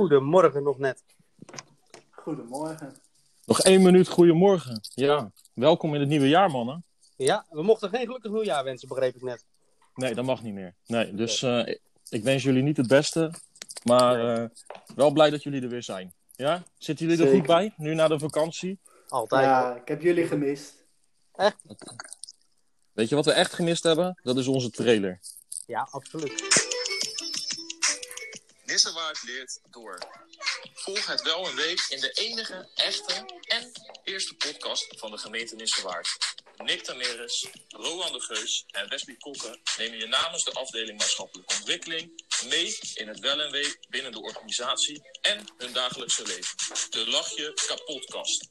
Goedemorgen nog net. Goedemorgen. Nog één minuut, goedemorgen. Ja, welkom in het nieuwe jaar, mannen. Ja, we mochten geen gelukkig nieuwjaar wensen, begreep ik net. Nee, dat mag niet meer. Nee, dus uh, ik, ik wens jullie niet het beste, maar uh, wel blij dat jullie er weer zijn. Ja? Zitten jullie er Zeker. goed bij, nu na de vakantie? Altijd. Ja, ik heb jullie gemist. Echt? Weet je wat we echt gemist hebben? Dat is onze trailer. Ja, absoluut. Nissewaard leert door. Volg het wel een week in de enige, echte en eerste podcast van de gemeente Nissewaard. Nick Tameres, Roland de Geus en Wesley Kokke nemen je namens de afdeling maatschappelijke ontwikkeling mee in het wel en wee binnen de organisatie en hun dagelijkse leven. De Lach je kapotkast.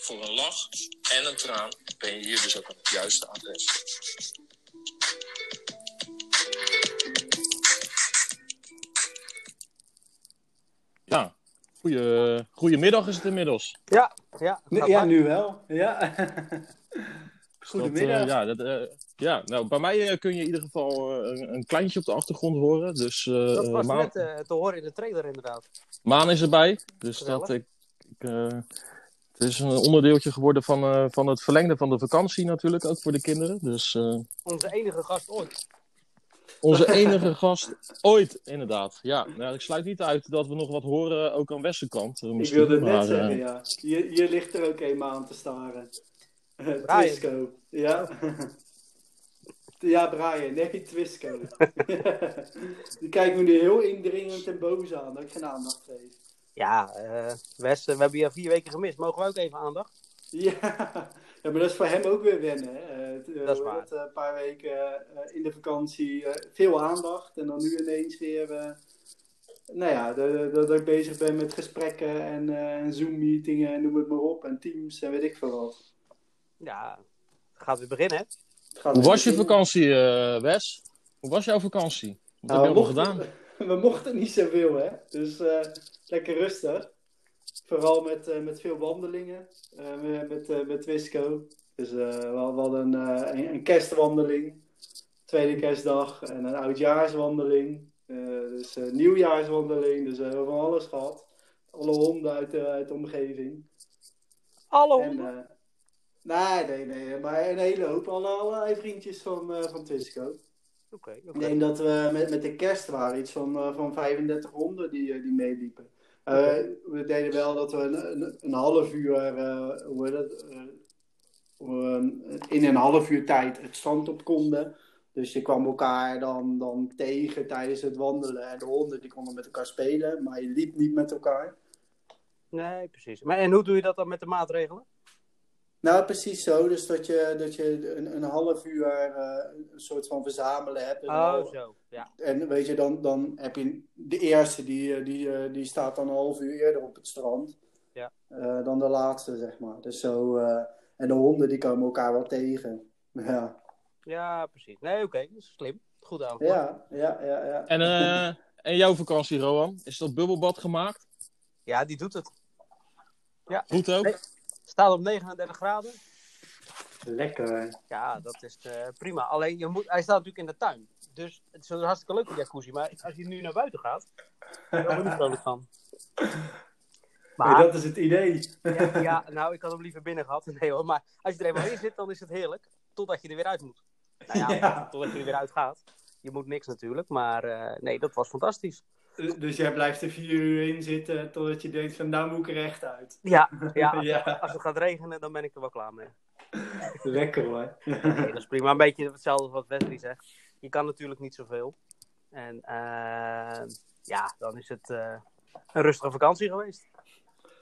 Voor een lach en een traan ben je hier dus ook aan het juiste adres. Ja, goeie, goedemiddag is het inmiddels. Ja, ja. Nu- gaat ja, nu wel. Ja. Dat, Goedemiddag. eh, ja, dat, eh, ja, nou, bij mij eh, kun je in ieder geval een, een kleintje op de achtergrond horen. Dus eh, Dat was Maan, net te horen in de trailer inderdaad. Maan is erbij. Dus Geweldig. dat, ik, ik, eh, het is een onderdeeltje geworden van, eh, van het verlengde van de vakantie natuurlijk, ook voor de kinderen. Dus eh, Onze enige gast ooit. Onze enige gast ooit, inderdaad. Ja, nou, ik sluit niet uit dat we nog wat horen, ook aan Wessenkant. eh, ik wilde het net maar, eh, zeggen, ja. Je, je ligt er ook eenmaal aan te staren. Eh, Brian. Twisco. Ja. ja, Brian. Nee, Twisco. Die kijkt me nu heel indringend en boos aan dat ik geen aandacht geef. Ja, eh Wes, eh, we hebben je vier weken gemist. Mogen we ook even aandacht? Ja. Ja, maar dat is voor hem ook weer wennen. Hè? Eh, het, eh, Dat is waar. eh, Een paar weken eh, in de vakantie eh, veel aandacht. En dan nu ineens weer... nou ja, dat, ik bezig ben met gesprekken en, eh, en Zoom-meetingen en noem het maar op. En Teams en weet ik veel wat. Ja, het gaat weer beginnen, hè? Het gaat Hoe weer was je vakantie, eh, Wes? Hoe was jouw vakantie? Wat Nou, heb we je allemaal gedaan? We mochten niet zoveel, hè. Dus eh, lekker rustig. Vooral met, eh, met veel wandelingen. eh, met, met, eh, met Wisco. Dus we, hadden- een, een, een kerstwandeling. Tweede kerstdag. En een oudjaarswandeling. dus nieuwjaarswandeling. Dus we hebben van alles gehad. Alle honden uit de, uit de omgeving. Alle En, honden. eh, nee, nee, nee. Maar een hele hoop. Alle, allerlei vriendjes van, eh van Twisco. Oké, Ik oké. denk dat we met, met de kerst waren iets van, van 35 honden die, die meeliepen. Eh, we deden wel dat we een, een, half uur, eh, hoe heet eh, eh, in een half uur tijd het strand op konden. Dus je kwam elkaar dan, dan tegen tijdens het wandelen. En de honden die konden met elkaar spelen, maar je liep niet met elkaar. Nee, precies. Maar en hoe doe je dat dan met de maatregelen? Nou, precies zo. Dus dat je, dat je een, een half uur eh, een soort van verzamelen hebt. Een Oh, zo. Ja. En weet je, dan, dan heb je de eerste, die, eh, die, eh, die staat dan een half uur eerder op het strand. Ja. eh, dan de laatste, zeg maar. Dus zo, eh, en de honden die komen elkaar wel tegen. Ja, Ja, precies. Nee, oké. Dat is slim. Goed aan. ja, ja, ja. ja. En, eh, en jouw vakantie, Roan? Is dat bubbelbad gemaakt? Ja, die doet het. Goed ook? Nee. Staat op 39 graden. Lekker. Ja, dat is eh, prima. Alleen, je moet, hij staat natuurlijk in de tuin. Dus het is hartstikke leuk, die jacuzzi. Maar als je nu naar buiten gaat, dan ben ik niet vrolijk van. Maar dat is het idee. ja, ja, nou, ik had hem liever binnen gehad. Nee hoor, maar als je er eenmaal in zit, dan is het heerlijk. Totdat je er weer uit moet. Nou ja, Ja. totdat je er weer uit gaat. Je moet niks natuurlijk, maar eh, nee, dat was fantastisch. Dus jij blijft er vier uur in zitten totdat je denkt van nou moet ik er echt uit. Ja, ja, als, Ja. als het gaat regenen, dan ben ik er wel klaar mee. Lekker hoor. Dat is prima. Een beetje hetzelfde wat Wesley zegt. Je kan natuurlijk niet zoveel. En eh, ja, dan is het eh, een rustige vakantie geweest.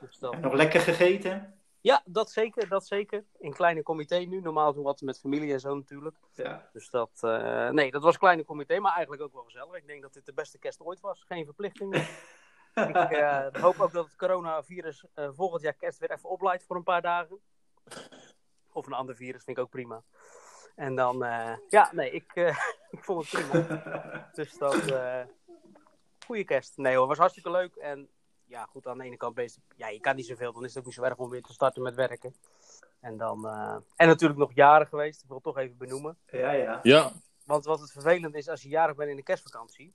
Dus Nog lekker gegeten? Ja, dat zeker, dat zeker. In kleine comité nu. Normaal doen we altijd met familie en zo natuurlijk. Ja. Dus dat, eh, nee, dat was kleine comité, maar eigenlijk ook wel gezellig. Ik denk dat dit de beste kerst ooit was. Geen verplichtingen. ik eh, hoop ook dat het coronavirus eh, volgend jaar kerst weer even opleidt voor een paar dagen. Of een ander virus, vind ik ook prima. En dan, ja, nee, ik, ik vond het prima. Dus dat, goede kerst. Nee hoor, was hartstikke leuk. En ja, goed, aan de ene kant bezig. Ja, je kan niet zoveel, dan is het ook niet zo erg om weer te starten met werken. En dan, eh, en natuurlijk nog jaren geweest, ik wil het toch even benoemen. Ja, ja. Ja. Want wat het vervelend is, als je jarig bent in de kerstvakantie,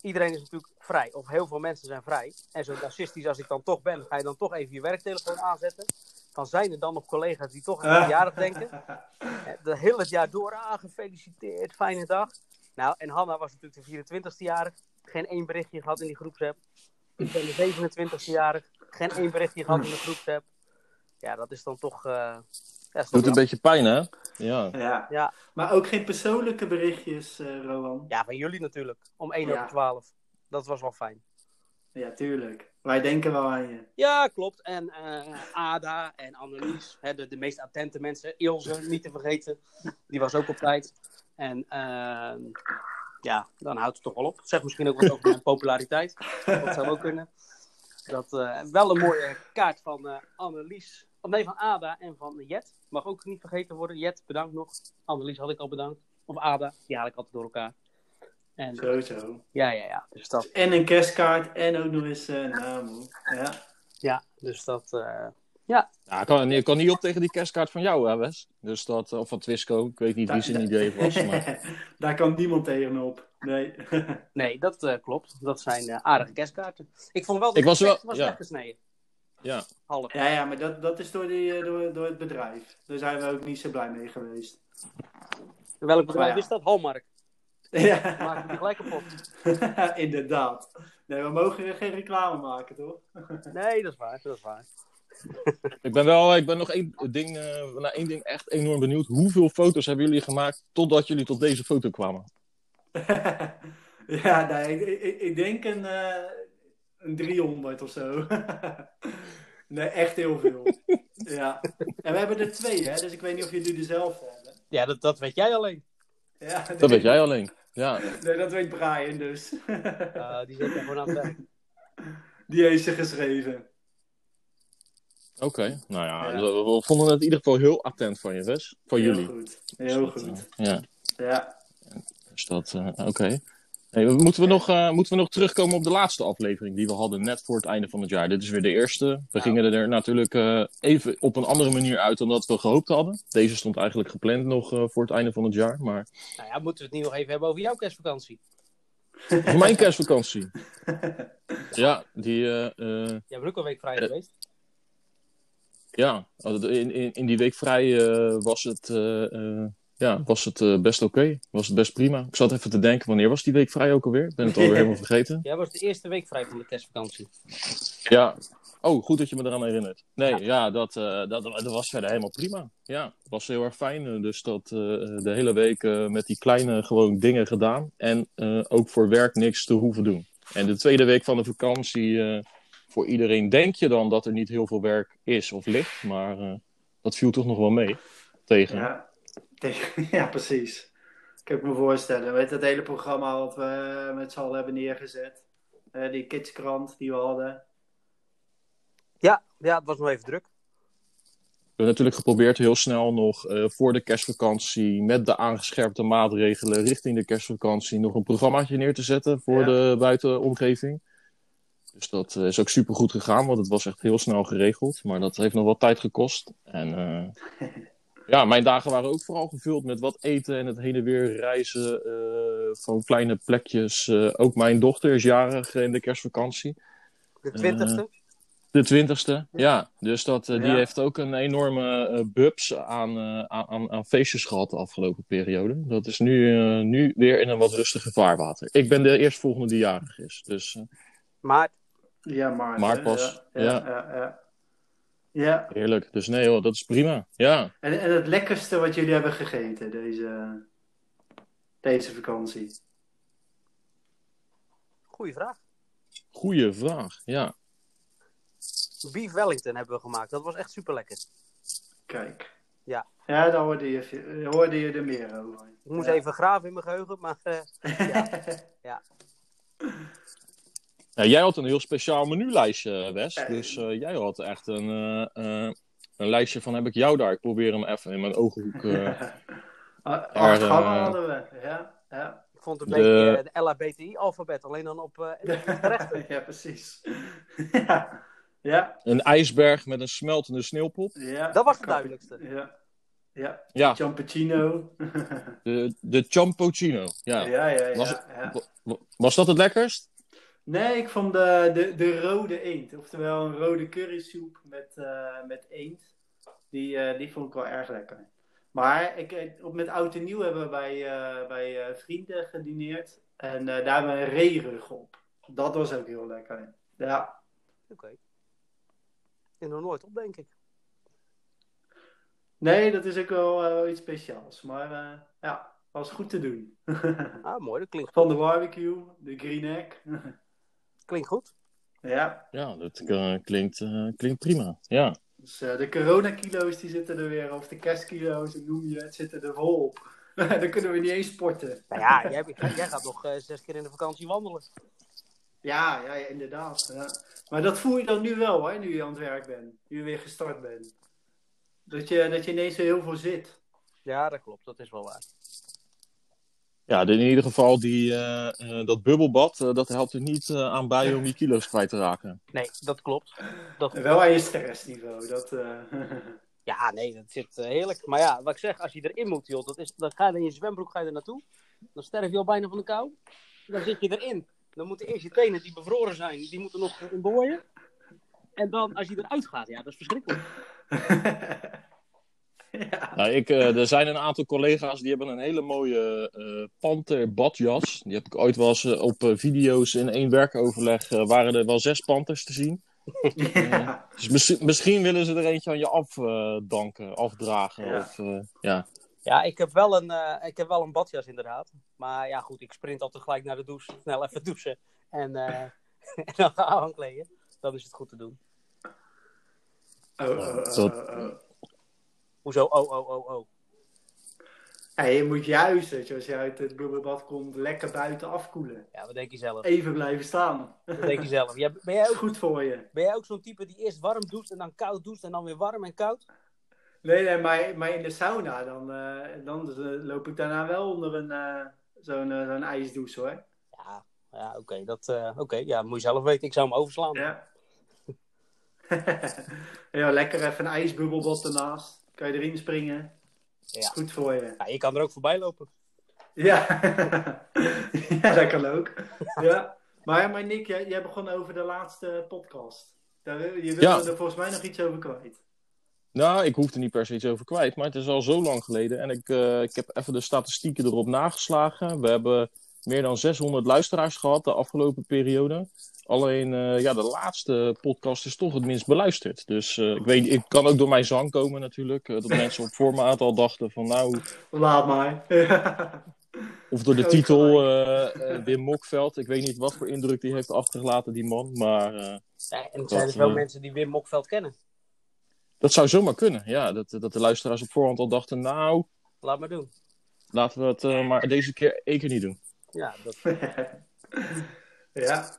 iedereen is natuurlijk vrij. Of heel veel mensen zijn vrij. En zo narcistisch als ik dan toch ben, ga je dan toch even je werktelefoon aanzetten. Van zijn er dan nog collega's die toch aan verjaardag denken? Eh, De hele het jaar door, ah, gefeliciteerd, fijne dag. Nou, en Hanna was natuurlijk de 24ste jarig. Geen één berichtje gehad in die groepsapp. Ik ben de 27ste jarig. Geen één berichtje gehad in de groepsapp. Ja, dat is dan toch... eh ja, Doet een beetje pijn, hè? Ja. Ja. Ja. Maar ook geen persoonlijke berichtjes, eh Rowan. ja, van jullie natuurlijk. Om 1 Ja. over 12. Dat was wel fijn. Ja, tuurlijk. Wij denken wel aan je. Ja, klopt. En eh, Ada en Annelies, hè, de, de meest attente mensen. Ilse, niet te vergeten. Die was ook op tijd. En ehm, ja, dan houdt het toch wel op. Zeg misschien ook wat over mijn populariteit. Dat zou ook kunnen. Dat, eh, wel een mooie kaart van eh, Annelies. Of nee, van Ada en van Jet. Mag ook niet vergeten worden. Jet, bedankt nog. Annelies had ik al bedankt. Of Ada, die haal ik altijd door elkaar. En, Zo, zo. ja, ja, ja. Dus dat, En een kerstkaart en ook nog eens eh, een naam. Ja. ja, dus dat eh, Ja, ik kan, ik kan niet op tegen die kerstkaart van jou, hè, Wes? Dus dat, of van Twisco. Ik weet niet wie zijn idee was. Maar... Daar kan niemand tegenop. Nee. Nee, dat eh, klopt. Dat zijn eh, aardige kerstkaarten. Ik vond wel dat Ik was wel- het was ja. weggesneden. Ja. Half. ja, ja, maar dat, dat is door, die, eh, door, door het bedrijf. Daar zijn we ook niet zo blij mee geweest. Welk bedrijf ja. is dat? Halmark. Maak Ja, die gelijk kapot. inderdaad. Nee, we mogen geen reclame maken, toch? Nee, dat is waar. Dat is waar. Ik ben wel, ik ben nog één ding, eh, naar één ding echt enorm benieuwd. Hoeveel foto's hebben jullie gemaakt totdat jullie tot deze foto kwamen? ja, nee, ik, ik, ik denk een, eh, een 300 of zo. nee, echt heel veel. ja. En we hebben er twee, hè? Dus ik weet niet of jullie dezelfde hebben. Ja, dat, dat weet jij alleen. Ja, Dat weet jij alleen. Ja, Nee, dat weet Brian dus. Uh, die zit er gewoon aan het werk. Die heeft ze geschreven. Oké. Nou ja, Ja. We, we vonden het in ieder geval heel attent van je, Wes. Van Heel jullie. goed. Heel goed. Ja, Ja. dus dat, eh, oké. Hey, moeten, we nog, eh, moeten we nog terugkomen op de laatste aflevering die we hadden net voor het einde van het jaar? Dit is weer de eerste. We gingen er natuurlijk eh, even op een andere manier uit dan dat we gehoopt hadden. Deze stond eigenlijk gepland nog eh, voor het einde van het jaar. Maar Nou ja, moeten we het niet nog even hebben over jouw kerstvakantie? voor mijn kerstvakantie. Ja, die, eh, eh, Jij bent ook een week vrij geweest. Ja, in, in, in die week vrij eh, was het, eh, eh, ja, was het best oké. Was het best prima. Ik zat even te denken, wanneer was die week vrij ook alweer? Ik ben het alweer helemaal vergeten. Jij was de eerste week vrij van de kerstvakantie. Ja. Oh, goed dat je me eraan herinnert. Nee, ja, dat, eh, dat, dat was verder helemaal prima. Ja, het was heel erg fijn. Dus dat eh, de hele week eh, met die kleine gewoon dingen gedaan. En eh, ook voor werk niks te hoeven doen. En de tweede week van de vakantie, eh, voor iedereen denk je dan dat er niet heel veel werk is of ligt. Maar eh, dat viel toch nog wel mee tegen. Ja. ja, precies. Ik heb me voorstellen. Weet je, het hele programma wat we met z'n allen hebben neergezet. Eh, die kidskrant die we hadden. Ja, ja, het was nog even druk. We hebben natuurlijk geprobeerd heel snel nog eh, voor de kerstvakantie met de aangescherpte maatregelen richting de kerstvakantie nog een programmaatje neer te zetten voor Ja. de buitenomgeving. Dus dat eh, is ook super goed gegaan, want het was echt heel snel geregeld. Maar dat heeft nog wat tijd gekost. En eh, ja, mijn dagen waren ook vooral gevuld met wat eten en het heen en weer reizen eh, van kleine plekjes. Ook mijn dochter is jarig in de kerstvakantie. De twintigste. De twintigste, ja. Dus dat, die Ja. heeft ook een enorme bubs aan, aan, aan, feestjes gehad de afgelopen periode. Dat is nu, nu weer in een wat rustiger vaarwater. Ik ben de eerstvolgende die jarig is. Dus Maar Ja, Maart. Maart pas, Ja. ja. ja, ja, ja. Ja. heerlijk. Dus nee hoor, dat is prima. Ja. En, en het lekkerste wat jullie hebben gegeten deze, deze vakantie? goede vraag. Goeie vraag, ja. Beef Wellington hebben we gemaakt. Dat was echt super lekker. Kijk. Ja. Ja, daar hoorde je, hoorde je er meer over. Ik moest Ja. even graven in mijn geheugen, maar eh, Nou, jij had een heel speciaal menulijstje, Wes. Dus eh, jij had echt een, eh, eh, een lijstje van heb ik jou daar. Ik probeer hem even in mijn Er, eh, gangen hadden we. Ja, ja. ik vond het een De- beetje de LHBTI-alfabet. Alleen dan op eh gerechten. ja, precies. ja. Ja. een ijsberg met een smeltende sneeuwpop. ja. Dat was het duidelijkste. Ja. Ja. Ja, de, de ja, ja, ja. Was- ja. Was dat het lekkerst? Nee, ik vond de, de, de rode eend. Oftewel een rode currysoep met, eh, met eend. Die, eh, die vond ik wel erg lekker. Maar ik, eh, op, met oud en nieuw hebben we bij, bij vrienden gedineerd. En daar hebben we een reerug op. Dat was ook heel lekker. Ja. Oké. En nog nooit op, denk ik. Nee, dat is ook wel iets speciaals. Maar ja, was goed te doen. Ah, mooi. Dat klinkt, Van de barbecue, de green egg. klinkt goed. ja, Ja, dat eh, klinkt, eh, klinkt prima. Ja. dus eh, de coronakilo's die zitten er weer, of de kerstkilo's, noem je het, zitten er vol op. Dan kunnen we niet eens sporten. Nou ja, jij, jij gaat nog zes keer in de vakantie wandelen. Ja, ja, ja, inderdaad. Ja. Maar dat voel je dan nu wel, hè, nu je aan het werk bent. Nu je weer gestart bent. Dat je, dat je ineens zo heel veel zit. Ja, dat klopt. Dat is wel waar. Ja, in ieder geval die, eh, eh, dat bubbelbad, eh, dat helpt er niet aan bij om je kilo's kwijt te raken. Nee, dat klopt. Dat, wel aan je stressniveau. Dat, eh, ja, nee, dat zit heerlijk. Maar ja, wat ik zeg, als je erin moet, joh, dat is, dan ga je in je zwembroek ga je er naartoe. Dan sterf je al bijna van de kou. Dan zit je erin. Dan moeten eerst je tenen die bevroren zijn, die moeten nog in booien. En dan, als je eruit gaat, ja, dat is verschrikkelijk. ja. Nou, ik, eh, er zijn een aantal collega's die hebben een hele mooie eh panter badjas. Die heb ik ooit wel eens eh, op eh, video's in één werkoverleg. waren er wel zes panters te zien. ja. Dus mis- misschien willen ze er eentje aan je afdanken, afdragen. Ja. Of, eh, ja. Ja, ik heb, wel een, eh, ik heb wel een badjas inderdaad. Maar ja, goed, ik sprint altijd gelijk naar de douche. Snel even douchen. En, eh, en dan gaan aankleden. Dan is het goed te doen. Oh, oh, oh, Tot- oh, oh. Hoezo? Oh, oh, oh, oh. Ja, je moet juist, weet je, als je uit het bubbelbad komt, lekker buiten afkoelen. Ja, wat denk je zelf? Even blijven staan. Wat denk je zelf? Ja, ben, jij Dat is ook, goed voor je. ben jij ook zo'n type die eerst warm doucht en dan koud doucht en dan weer warm en koud? Nee, nee maar, maar in de sauna, dan, eh, dan loop ik daarna wel onder een, eh, zo'n eh, zo'n ijsdouche hoor. Ja, ja oké. dat eh, oké. Ja, moet je zelf weten. Ik zou hem overslaan. Ja. ja, lekker even een ijsbubbelbad ernaast. Kan je erin springen. Ja. Goed voor je. Ja, je kan er ook voorbij lopen. Ja, ja dat kan ook. Ja. Maar, maar Nick, jij, jij begon over de laatste podcast. Daar, wil- je wilde Ja. er volgens mij nog iets over kwijt. Nou, ik hoef er niet per se iets over kwijt, maar het is al zo lang geleden. En ik, eh, ik heb even de statistieken erop nageslagen. We hebben meer dan 600 luisteraars gehad de afgelopen periode. Alleen, eh, ja, de laatste podcast is toch het minst beluisterd. Dus eh, ik weet ik kan ook door mijn zang komen natuurlijk. eh, dat mensen op formaat al dachten van nou... Laat maar. Of door de titel Wim Mokveld. Ik weet niet wat voor indruk die heeft achtergelaten, die man. Maar eh, Ja, en er zijn dus wel mensen die Wim Mokveld kennen. dat zou zomaar kunnen. Ja, dat, dat de luisteraars op voorhand al dachten nou... Laat maar doen. Laten we het eh, maar deze keer één keer niet doen. Ja, dat... ja.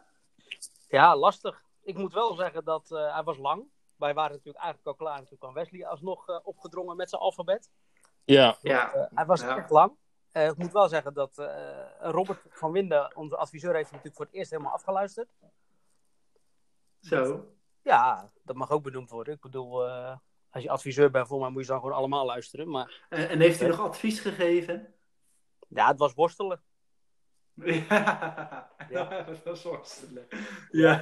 ja, lastig. Ik moet wel zeggen dat eh, hij was lang. Wij waren natuurlijk eigenlijk al klaar. En toen kwam Wesley alsnog eh, opgedrongen met zijn alfabet. Ja, Ja. Eh, hij was Ja. echt lang. Eh, ik moet wel zeggen dat eh, Robert van Winden, onze adviseur, heeft hem natuurlijk voor het eerst helemaal afgeluisterd. Zo. Ja, dat mag ook benoemd worden. Ik bedoel, eh, als je adviseur bent, volgens mij moet je ze dan gewoon allemaal luisteren. Maar En, en heeft hij nog advies gegeven? ja, het was worstelen. Ja. Ja. dat was worstelen. Ja.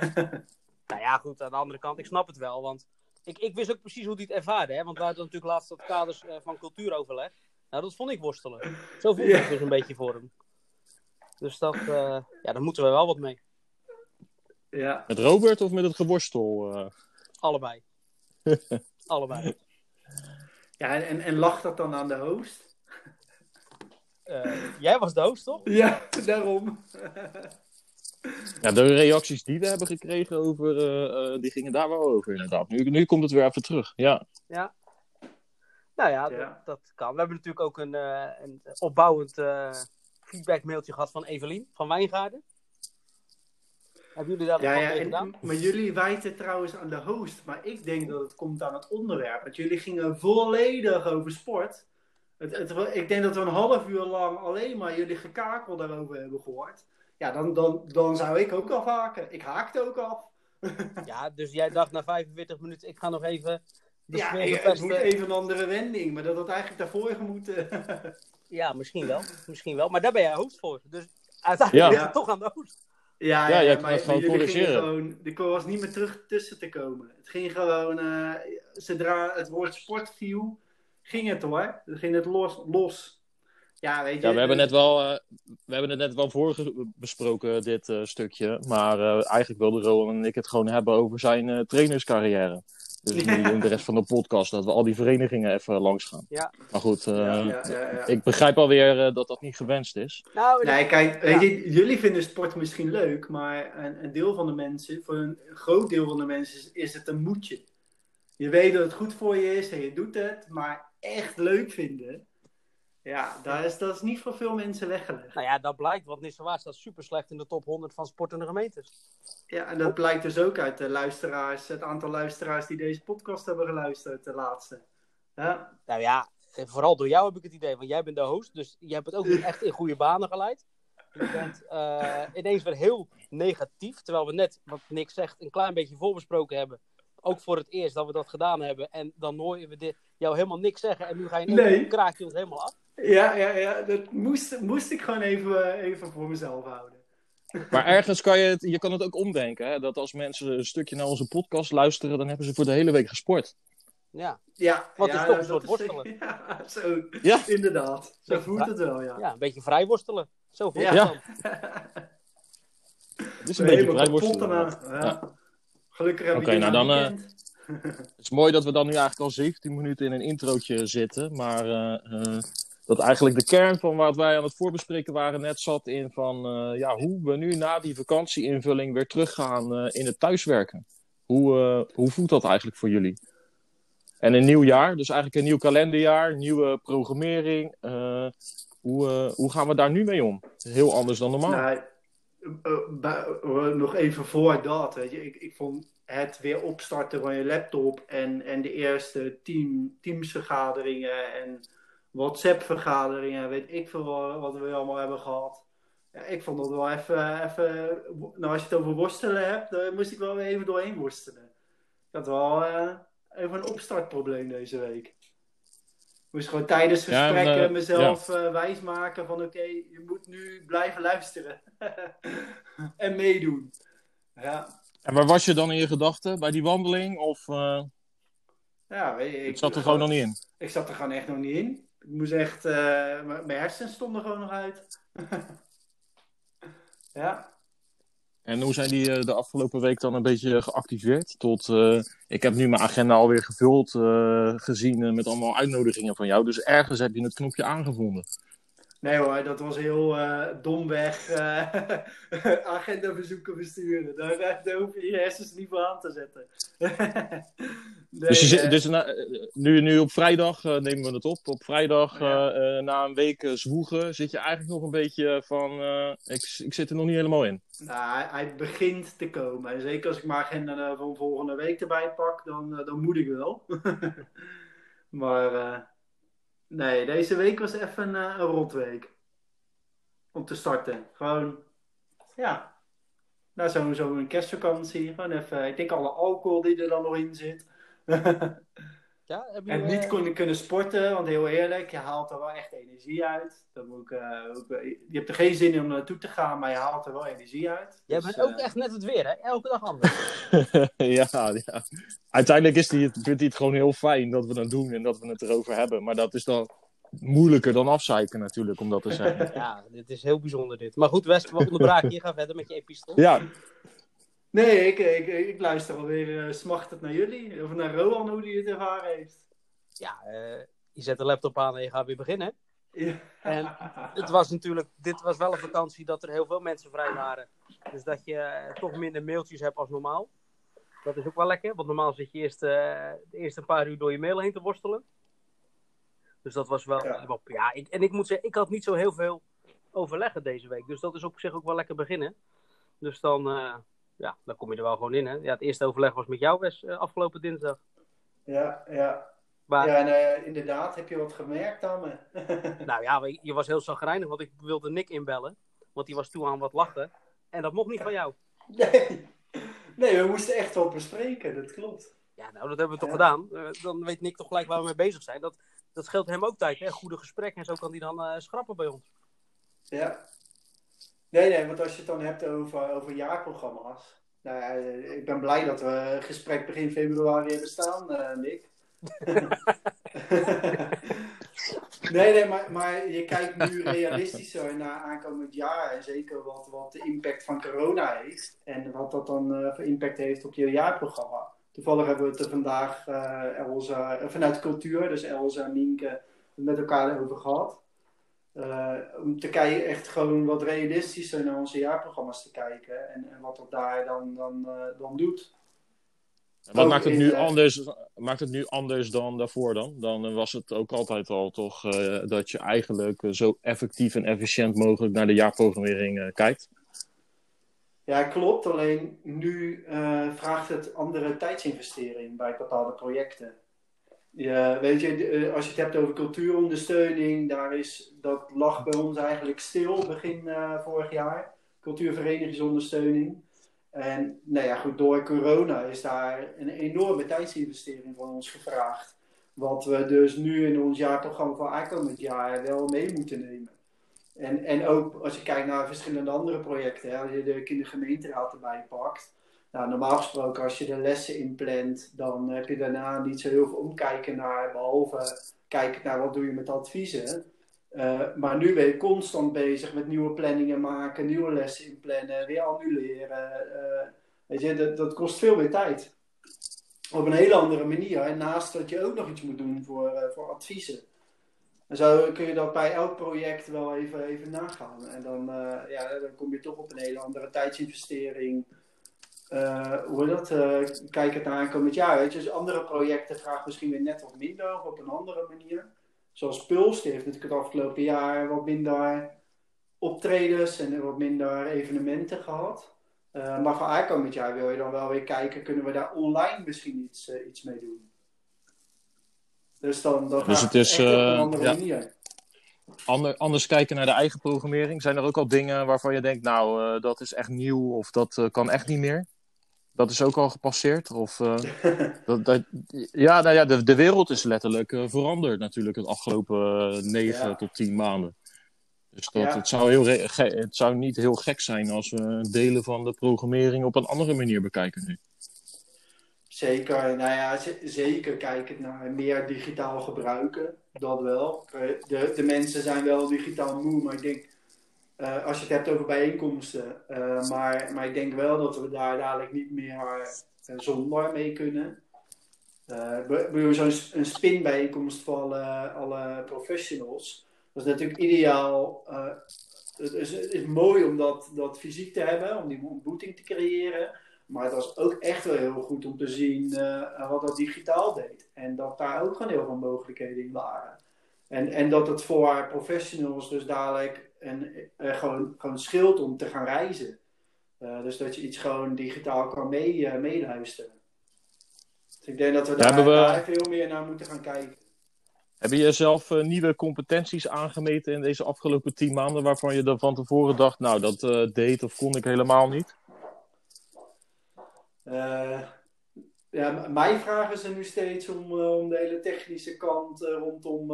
Nou ja, goed, aan de andere kant, ik snap het wel. Want ik, ik wist ook precies hoe hij het ervaarde. Hè? Want we hadden natuurlijk laatst dat kaders eh, van cultuuroverleg. Nou, dat vond ik worstelen. Zo voelde Ja. ik dus een beetje voor hem. Dus dat, eh, ja, daar moeten we wel wat mee. Ja. met Robert of met het geworstel? eh? Allebei. Allebei. Ja, en, en, en lag dat dan aan de host? Eh, jij was de host, toch? Ja, daarom. Ja, de reacties die we hebben gekregen over, eh, eh, die gingen daar wel over inderdaad. Nu, nu komt het weer even terug. Ja, Ja. Nou ja, Ja. Dat, dat kan. We hebben natuurlijk ook een, eh, een opbouwend eh feedbackmailtje gehad van Evelien van Wijngaarden. Hebben jullie daar Ja, ja, en, gedaan? maar jullie wijten trouwens aan de host. Maar ik denk dat het komt aan het onderwerp. Want jullie gingen volledig over sport. Het, het, ik denk dat we een half uur lang alleen maar jullie gekakel daarover hebben gehoord. Ja, dan, dan, dan zou ik ook afhaken. Ik haakte ook af. Ja, dus jij dacht na 45 minuten, ik ga nog even de ja, het moet even een andere wending. Maar dat had eigenlijk daarvoor gemoeten. Ja, misschien wel. Misschien wel. Maar daar ben jij host voor. Dus Uiteindelijk Ja. ligt het toch aan de Oost. Ja, Ja, ja, jij maar, het gewoon corrigeren. gewoon, er was niet meer terug tussen te komen. Het ging gewoon, eh, zodra het woord sport viel, ging het hoor. Dan ging het los. los. Ja, weet je. Ja, we hebben, net wel, eh, we hebben het net wel vorige besproken, dit eh, stukje. Maar eh, eigenlijk wilden Rowan en ik het gewoon hebben over zijn eh, trainerscarrière. Dus nu in de rest van de podcast dat we al die verenigingen even langs gaan. Ja. Maar goed, eh, Ja, ja, ja, ja. ik begrijp alweer eh, dat dat niet gewenst is. Nou, Nee, kijk, Ja. weet je, jullie vinden sport misschien leuk, maar een, een deel van de mensen, voor een groot deel van de mensen, is, is het een moedje. Je weet dat het goed voor je is en je doet het, maar echt leuk vinden, ja, dat is, dat is niet voor veel mensen weggelegd. nou ja, dat blijkt, want Nissewaard staat super slecht in de top 100 van sportende gemeentes. Ja, en dat blijkt dus ook uit de luisteraars, het aantal luisteraars die deze podcast hebben geluisterd, de laatste. Ja, Nou ja, vooral door jou heb ik het idee, want jij bent de host, dus jij hebt het ook niet echt in goede banen geleid. Je bent eh, ineens weer heel negatief, terwijl we net, wat Nick zegt, een klein beetje voorbesproken hebben. Ook voor het eerst dat we dat gedaan hebben. En dan horen we dit, jou helemaal niks zeggen en nu ga je Nee. nee. kraak je ons helemaal af. ja, ja, ja dat moest, moest ik gewoon even, even voor mezelf houden. Maar ergens kan je het, je kan het ook omdenken. Hè? Dat als mensen een stukje naar onze podcast luisteren, dan hebben ze voor de hele week gesport. Ja, Ja, ja, is toch een soort worstelen. Ja, zo, Ja. inderdaad. Zo voelt het wel, ja. ja een beetje vrij worstelen. Zo voelt Ja. het Ja. dan. Het is een beetje vrij kapot worstelen. Gelukkig hebben Oké, we nou nou dan, Het is mooi dat we dan nu eigenlijk al 17 minuten in een introotje zitten. Maar eh, eh, dat eigenlijk de kern van wat wij aan het voorbespreken waren net zat in van eh, ja, hoe we nu na die vakantieinvulling weer teruggaan eh, in het thuiswerken. Hoe, eh, hoe voelt dat eigenlijk voor jullie? En een nieuw jaar, dus eigenlijk een nieuw kalenderjaar, nieuwe programmering. eh, hoe, eh, hoe gaan we daar nu mee om? Heel anders dan normaal. Nou, eh, eh, eh, nog even voor dat, weet je. Ik, ik vond het weer opstarten van je laptop en, en de eerste team, teamsvergaderingen en WhatsApp-vergaderingen, weet ik veel wat, we allemaal hebben gehad. Ja, ik vond dat wel even, even, nou als je het over worstelen hebt, dan moest ik wel even doorheen worstelen. Ik had wel even een opstartprobleem deze week. Ik moest gewoon tijdens Ja, en, gesprekken eh, mezelf eh, wijsmaken van oké, je moet nu blijven luisteren. en meedoen. Ja, En waar was je dan in je gedachten? Bij die wandeling? Of eh, ja weet je, het zat er gewoon nog niet in? Ik zat er gewoon echt nog niet in. Ik moest echt, mijn hersens stonden gewoon nog uit. ja. En hoe zijn die eh, de afgelopen week dan een beetje geactiveerd? Tot, eh, ik heb nu mijn agenda alweer gevuld eh, gezien met allemaal uitnodigingen van jou. Dus ergens heb je het knopje aangevonden. Nee hoor, dat was heel eh, domweg eh agendaverzoeken versturen. Daar, hoef je je hersens niet voor aan te zetten. Nee, dus je eh, dus na- nu, nu op vrijdag nemen we het op. Op vrijdag, Ja. na een week zwoegen, zit je eigenlijk nog een beetje van... ik, ik zit er nog niet helemaal in. Nou, hij, begint te komen. En zeker als ik mijn agenda van volgende week erbij pak, dan, dan moet ik wel. maar nee, deze week was even eh, een rotweek. Om te starten. Gewoon, ja. Na zo'n zo'n kerstvakantie. Gewoon even, ik denk alle alcohol die er dan nog in zit. Ja, heb je, en niet eh, kunnen, kunnen sporten, want heel eerlijk, je haalt er wel echt energie uit. Dat moet ik, eh, ook, eh, je hebt er geen zin in om naartoe te gaan, maar je haalt er wel energie uit. Jij Dus, bent ook echt net het weer, hè? Elke dag anders. ja, ja. Uiteindelijk is die, vindt hij het gewoon heel fijn dat we het doen en dat we het erover hebben. Maar dat is dan moeilijker dan afzeiken natuurlijk, om dat te zeggen. ja, dit is heel bijzonder dit. Maar goed, West, we onderbraken je. Ga verder met je epistool. Ja, Nee, ik, ik, ik luister alweer uh, smachtend naar jullie. Of naar Rohan, hoe die het ervaren heeft. Ja, eh, je zet de laptop aan en je gaat weer beginnen. Ja. En Het was natuurlijk, dit was wel een vakantie dat er heel veel mensen vrij waren. Dus dat je eh, toch minder mailtjes hebt als normaal. Dat is ook wel lekker, want normaal zit je eerst eh, de eerste paar uur door je mail heen te worstelen. Dus dat was wel. Ja. Ja, ja ik, en ik moet zeggen, ik had niet zo heel veel overleggen deze week. Dus dat is op zich ook wel lekker beginnen. Dus dan, eh, ja, dan kom je er wel gewoon in. Hè? Ja, het eerste overleg was met jou, Wes, eh, afgelopen dinsdag. ja, ja. Maar, Ja, en eh, inderdaad, heb je wat gemerkt aan me? Nou ja, je- was heel zagrijnig, want ik wilde Nick inbellen. Want die was toe aan wat lachen. En dat mocht niet van jou. nee. nee, we moesten echt wel bespreken, dat klopt. Ja, nou, dat hebben we toch Ja. gedaan. Eh, dan weet Nick toch gelijk waar we mee bezig zijn. Dat, dat scheelt hem ook tijd, hè? Goede gesprekken en zo kan hij dan schrappen bij ons. Ja. Nee, nee, want als je het dan hebt over, over jaarprogramma's. Nou ja, ik ben blij dat we gesprek begin februari hebben staan, uh, Nick. nee, nee, maar, maar je kijkt nu realistischer naar aankomend jaar. En zeker wat, wat de impact van corona heeft. En wat dat dan uh, voor impact heeft op je jaarprogramma. Toevallig hebben we het er vandaag uh, Elsa, vanuit cultuur, dus Elsa en Mienke, met elkaar over gehad. Uh, om te kijken, echt gewoon wat realistischer naar onze jaarprogramma's te kijken. En, en wat dat daar dan, dan, uh, dan doet. Wat maakt het, nu anders, maakt het nu anders dan daarvoor dan? Dan was het ook altijd al toch uh, dat je eigenlijk zo effectief en efficiënt mogelijk naar de jaarprogrammering kijkt? Ja, klopt. Alleen nu vraagt het andere tijdsinvestering bij bepaalde projecten. Ja, weet je, als je het hebt over cultuurondersteuning, daar is, dat lag bij ons eigenlijk stil begin uh, vorig jaar. Cultuurverenigingsondersteuning. En nou ja, goed, door corona is daar een enorme tijdsinvestering van ons gevraagd. Wat we dus nu in ons jaarprogramma van aankomend jaar wel mee moeten nemen. En, en ook als je kijkt naar verschillende andere projecten, hè, als je de kindergemeenteraad erbij pakt. Nou, normaal gesproken, als je de lessen inplant, dan heb je daarna niet zo heel veel omkijken naar, behalve kijken naar wat doe je met adviezen. Uh, maar nu ben je constant bezig met nieuwe planningen maken, nieuwe lessen inplannen, weer annuleren. Uh, weet je, dat, dat, kost veel meer tijd. Op een hele andere manier. En naast dat je ook nog iets moet doen voor, uh, voor adviezen. En zo kun je dat bij elk project wel even, even nagaan. En dan, ja, dan kom je toch op een hele andere tijdsinvestering. Uh, hoe dat? Uh, kijk het naar aankomend jaar. Weet je, dus andere projecten vragen misschien weer net wat minder of op een andere manier. Zoals Puls, die heeft natuurlijk het afgelopen jaar wat minder optredens en wat minder evenementen gehad. Uh, maar voor aankomend jaar wil je dan wel weer kijken, kunnen we daar online misschien iets, iets mee doen? Dus dan, dan dus het is, op een andere ja. manier. Ander, anders kijken naar de eigen programmering. Zijn er ook al dingen waarvan je denkt, nou, dat is echt nieuw of dat kan echt niet meer? Dat is ook al gepasseerd? Of, uh, dat, dat, ja, nou ja, de, de wereld is letterlijk uh, veranderd natuurlijk het afgelopen 9 ja. tot 10 maanden. Dus dat, ja. het, zou heel het zou niet heel gek zijn als we delen van de programmering op een andere manier bekijken nu. Zeker, nou ja, zeker kijken naar meer digitaal gebruiken. Dat wel. De, de mensen zijn wel digitaal moe, maar ik denk uh, als je het hebt over bijeenkomsten. Uh, maar, maar ik denk wel dat we daar dadelijk niet meer uh, zonder mee kunnen. Uh, zo'n een spinbijeenkomst voor alle, alle professionals. Dat is natuurlijk ideaal. het, is, het is mooi om dat, dat fysiek te hebben, om die ontmoeting te creëren. Maar het was ook echt wel heel goed om te zien wat dat digitaal deed. En dat daar ook gewoon heel veel mogelijkheden in waren. En, en dat het voor professionals dus dadelijk en uh, gewoon, gewoon scheelt om te gaan reizen. Uh, dus dat je iets gewoon digitaal kan mee, uh, meeluisteren. Dus ik denk dat we daar, we... daar, veel meer naar moeten gaan kijken. Heb je zelf nieuwe competenties aangemeten in deze afgelopen tien maanden waarvan je er van tevoren dacht, nou dat deed of kon ik helemaal niet? ja, mijn vragen zijn nu steeds om, om de hele technische kant rondom,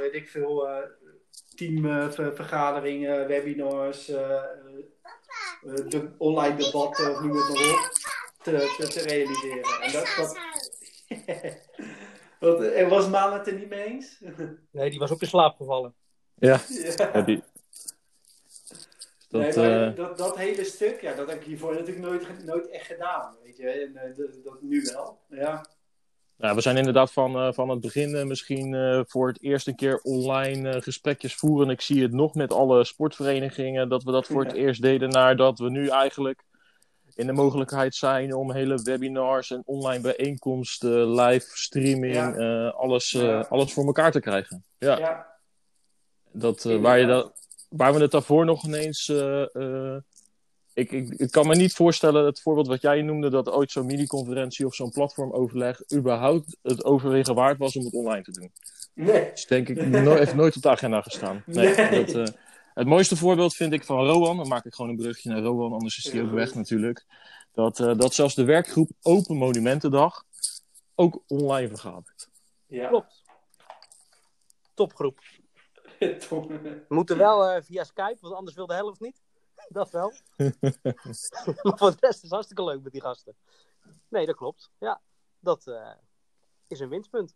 weet ik veel, teamvergaderingen, webinars, uh, de online debatten, of noem het maar op, te, te, te realiseren. En dat, dat... Wat, en was Maan het er niet mee eens? nee, die was op in slaap gevallen. Ja, ja. die... Dat, nee, uh... dat, dat, hele stuk, ja, dat heb ik hiervoor natuurlijk nooit, nooit echt gedaan, weet je. En uh, dat, dat, nu wel, ja. Nou, we zijn inderdaad van, uh, van het begin uh, misschien uh, voor het eerst een keer online gesprekjes voeren. Ik zie het nog met alle sportverenigingen dat we dat voor het eerst deden. Naar dat we nu eigenlijk in de mogelijkheid zijn om hele webinars en online bijeenkomsten, live streaming, ja. alles, ja. alles voor elkaar te krijgen. Ja. ja. Dat, waar, je dat, waar we het daarvoor nog ineens ik, ik, ik, kan me niet voorstellen, het voorbeeld wat jij noemde, dat ooit zo'n mini-conferentie of zo'n platformoverleg überhaupt het overwegen waard was om het online te doen. Nee. Dus denk ik, no heeft nooit op de agenda gestaan. Nee. nee. Dat, uh, het mooiste voorbeeld vind ik van Rowan, dan maak ik gewoon een brugje naar Rowan, anders is hij ook weg natuurlijk. Dat, uh, dat zelfs de werkgroep Open Monumentendag ook online vergadert. Ja. Klopt. Topgroep. Tom. Moeten wel eh, via Skype, want anders wil de helft niet. Dat wel. maar voor de rest is het hartstikke leuk met die gasten. Nee, dat klopt. Ja, dat eh, is een winstpunt.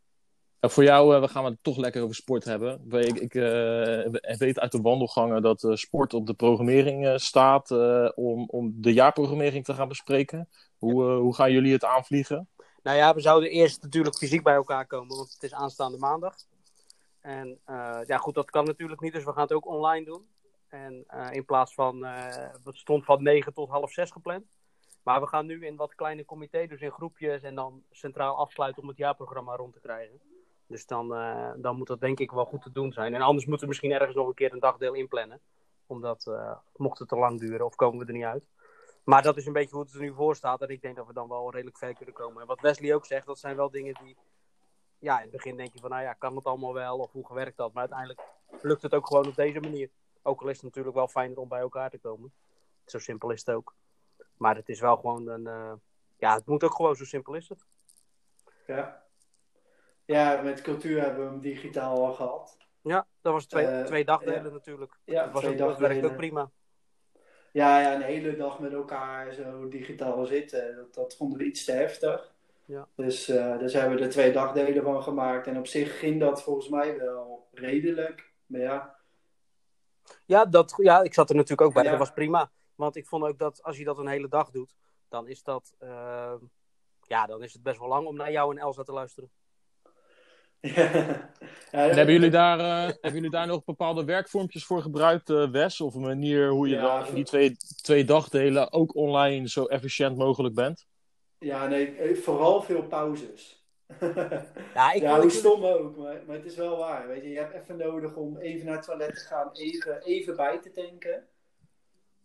Voor jou, uh, we gaan het toch lekker over sport hebben. Ik, ik uh, weet uit de wandelgangen dat sport op de programmering staat om, om de jaarprogrammering te gaan bespreken. Hoe, hoe gaan jullie het aanvliegen? Nou ja, we zouden eerst natuurlijk fysiek bij elkaar komen, want het is aanstaande maandag. En ja, goed, dat kan natuurlijk niet, dus we gaan het ook online doen. En in plaats van, het stond van 9 tot half 6 gepland. Maar we gaan nu in wat kleine comité, dus in groepjes en dan centraal afsluiten om het jaarprogramma rond te krijgen. Dus dan, uh, dan moet dat denk ik wel goed te doen zijn. En anders moeten we misschien ergens nog een keer een dagdeel inplannen. Omdat, mocht het te lang duren of komen we er niet uit. Maar dat is een beetje hoe het er nu voor staat. En ik denk dat we dan wel redelijk ver kunnen komen. En wat Wesley ook zegt, dat zijn wel dingen die... Ja, in het begin denk je van, nou ja, kan het allemaal wel? Of hoe werkt dat? Maar uiteindelijk lukt het ook gewoon op deze manier. Ook al is het natuurlijk wel fijner om bij elkaar te komen. Zo simpel is het ook. Maar het is wel gewoon een... Uh, ja, het moet ook gewoon zo simpel is het. Ja. Ja, met cultuur hebben we hem digitaal al gehad. Ja, dat was twee, uh, twee dagdelen ja. natuurlijk. Ja, dat, was twee ook, dat werkt ook prima. Ja, ja, een hele dag met elkaar zo digitaal zitten, dat, dat vonden we iets te heftig. Ja. Dus uh, dus hebben we er twee dagdelen van gemaakt. En op zich ging dat volgens mij wel redelijk. Maar ja. Ja, dat, ja ik zat er natuurlijk ook bij. Ja. Dat was prima. Want ik vond ook dat als je dat een hele dag doet, dan is dat. Uh, ja, dan is het best wel lang om naar jou en Elsa te luisteren. Ja. Ja, en hebben jullie, daar, uh, hebben jullie daar nog bepaalde werkvormpjes voor gebruikt, uh, Wes? Of een manier hoe je dan in die twee, twee dagdelen ook online zo efficiënt mogelijk bent? Ja, nee, vooral veel pauzes. ja, ik ja hoe stom ook, maar, maar het is wel waar. Weet je, je hebt even nodig om even naar het toilet te gaan, even, even bij te tanken.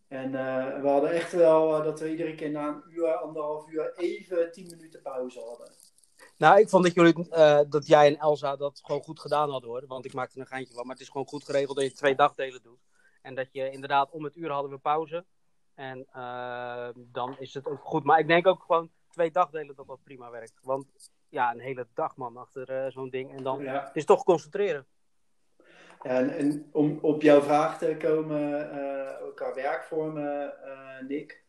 En uh, we hadden echt wel uh, dat we iedere keer na een uur, anderhalf uur even tien minuten pauze hadden. Nou, ik vond dat, jullie, uh, dat jij en Elsa dat gewoon goed gedaan hadden hoor. Want ik maakte een geintje van. Maar het is gewoon goed geregeld dat je twee dagdelen doet. En dat je inderdaad om het uur hadden we pauze. En dan is het ook goed. Maar ik denk ook gewoon twee dagdelen dat dat prima werkt. Want ja, een hele dag man achter zo'n ding. En dan Ja. het is toch concentreren. En, en om op jouw vraag te komen, uh, qua werkvormen, uh, Nick.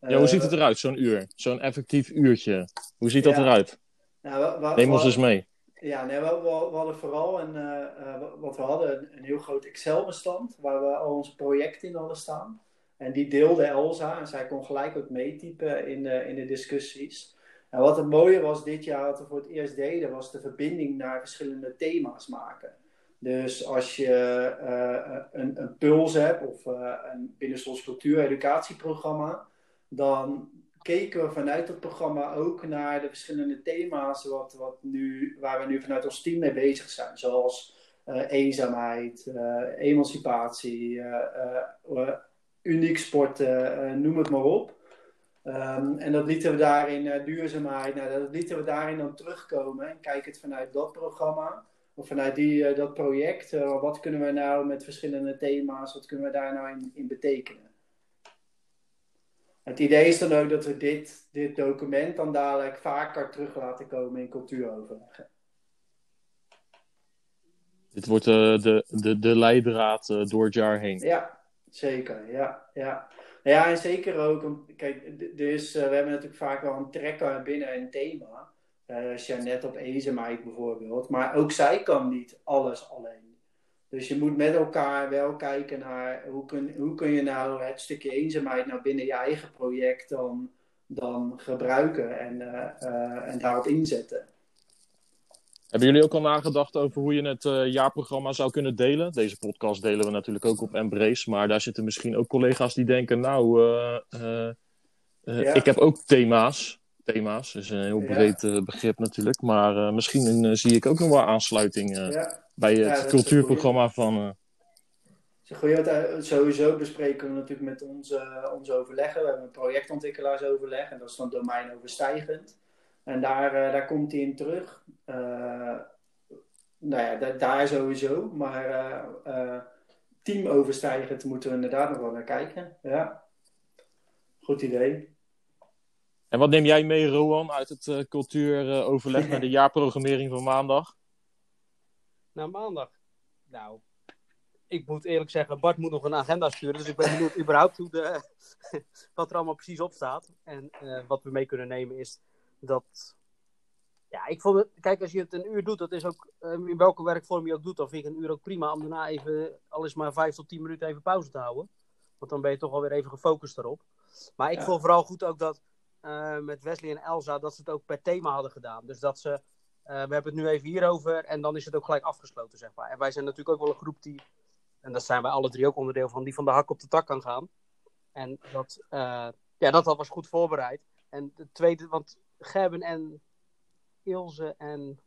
Ja, hoe ziet het eruit, zo'n uur? Zo'n effectief uurtje. Hoe ziet dat Ja. eruit? Nou, we- we- Neem ons eens mee. Ja, nee, we, we, we hadden vooral een, eh, eh, wat we hadden, een, een heel groot Excel-bestand waar we al onze projecten in hadden staan. En die deelde Elsa en zij kon gelijk ook meetypen in de, in de discussies. En wat het mooie was dit jaar, wat we voor het eerst deden, was de verbinding naar verschillende thema's maken. Dus als je eh, een, een puls hebt of eh, een binnen ons cultuur-educatieprogramma, dan keken we vanuit het programma ook naar de verschillende thema's wat, wat nu, waar we nu vanuit ons team mee bezig zijn. Zoals eh, eenzaamheid, eh, emancipatie, eh, eh, uniek sporten, eh, noem het maar op. Ehm, en dat lieten we daarin, eh, duurzaamheid, nou, dat lieten we daarin dan terugkomen en kijken het vanuit dat programma. Of vanuit die, eh, dat project, eh, wat kunnen we nou met verschillende thema's, wat kunnen we daar nou in, in betekenen? Het idee is dan ook dat we dit, dit document dan dadelijk vaker terug laten komen in cultuuroverleggen. Dit wordt de, de, de leidraad door het jaar heen. Ja, zeker. Ja, ja. Ja, en zeker ook, kijk, dus eh, we hebben natuurlijk vaak wel een trekker binnen een thema. Eh Jeannette op eenzaamheid bijvoorbeeld. Maar ook zij kan niet alles alleen. Dus je moet met elkaar wel kijken naar hoe kun, hoe kun je nou het stukje eenzaamheid nou binnen je eigen project dan, dan gebruiken en, eh, en daarop inzetten. Hebben jullie ook al nagedacht over hoe je het eh, jaarprogramma zou kunnen delen? Deze podcast delen we natuurlijk ook op Embrace, maar daar zitten misschien ook collega's die denken, nou, eh, eh, Ja. ik heb ook thema's. Thema's is een heel breed begrip natuurlijk, maar misschien zie ik ook nog wel aansluiting Ja. bij het dat cultuurprogramma van... goeie, eh, sowieso bespreken we natuurlijk met onze, onze overleggen. We hebben een projectontwikkelaarsoverleg en dat is dan domeinoverstijgend. En daar, eh, daar komt hij in terug. Eh, nou ja, da- daar sowieso. Maar eh, eh, teamoverstijgend moeten we inderdaad nog wel naar kijken. Ja, goed idee. En wat neem jij mee, Rowan, uit het cultuuroverleg naar de jaarprogrammering van maandag? Nou, maandag. Nou, ik moet eerlijk zeggen, Bart moet nog een agenda sturen. Dus ik ben benieuwd überhaupt hoe de, wat er allemaal precies op staat. En eh, wat we mee kunnen nemen is dat. Ja, ik vond het. Kijk, als je het een uur doet, dat is ook. eh, in welke werkvorm je ook doet, dan vind ik een uur ook prima. Om daarna even, al is maar vijf tot tien minuten even pauze te houden. Want dan ben je toch alweer even gefocust erop. Maar ik Ja. vond vooral goed ook dat. eh, met Wesley en Elsa, dat ze het ook per thema hadden gedaan. Dus dat ze. eh, we hebben het nu even hierover en dan is het ook gelijk afgesloten, zeg maar. En wij zijn natuurlijk ook wel een groep die en dat zijn wij alle drie ook onderdeel van, die van de hak op de tak kan gaan. En dat, eh, ja, dat, dat was goed voorbereid. En de tweede, want Gerben en Ilse en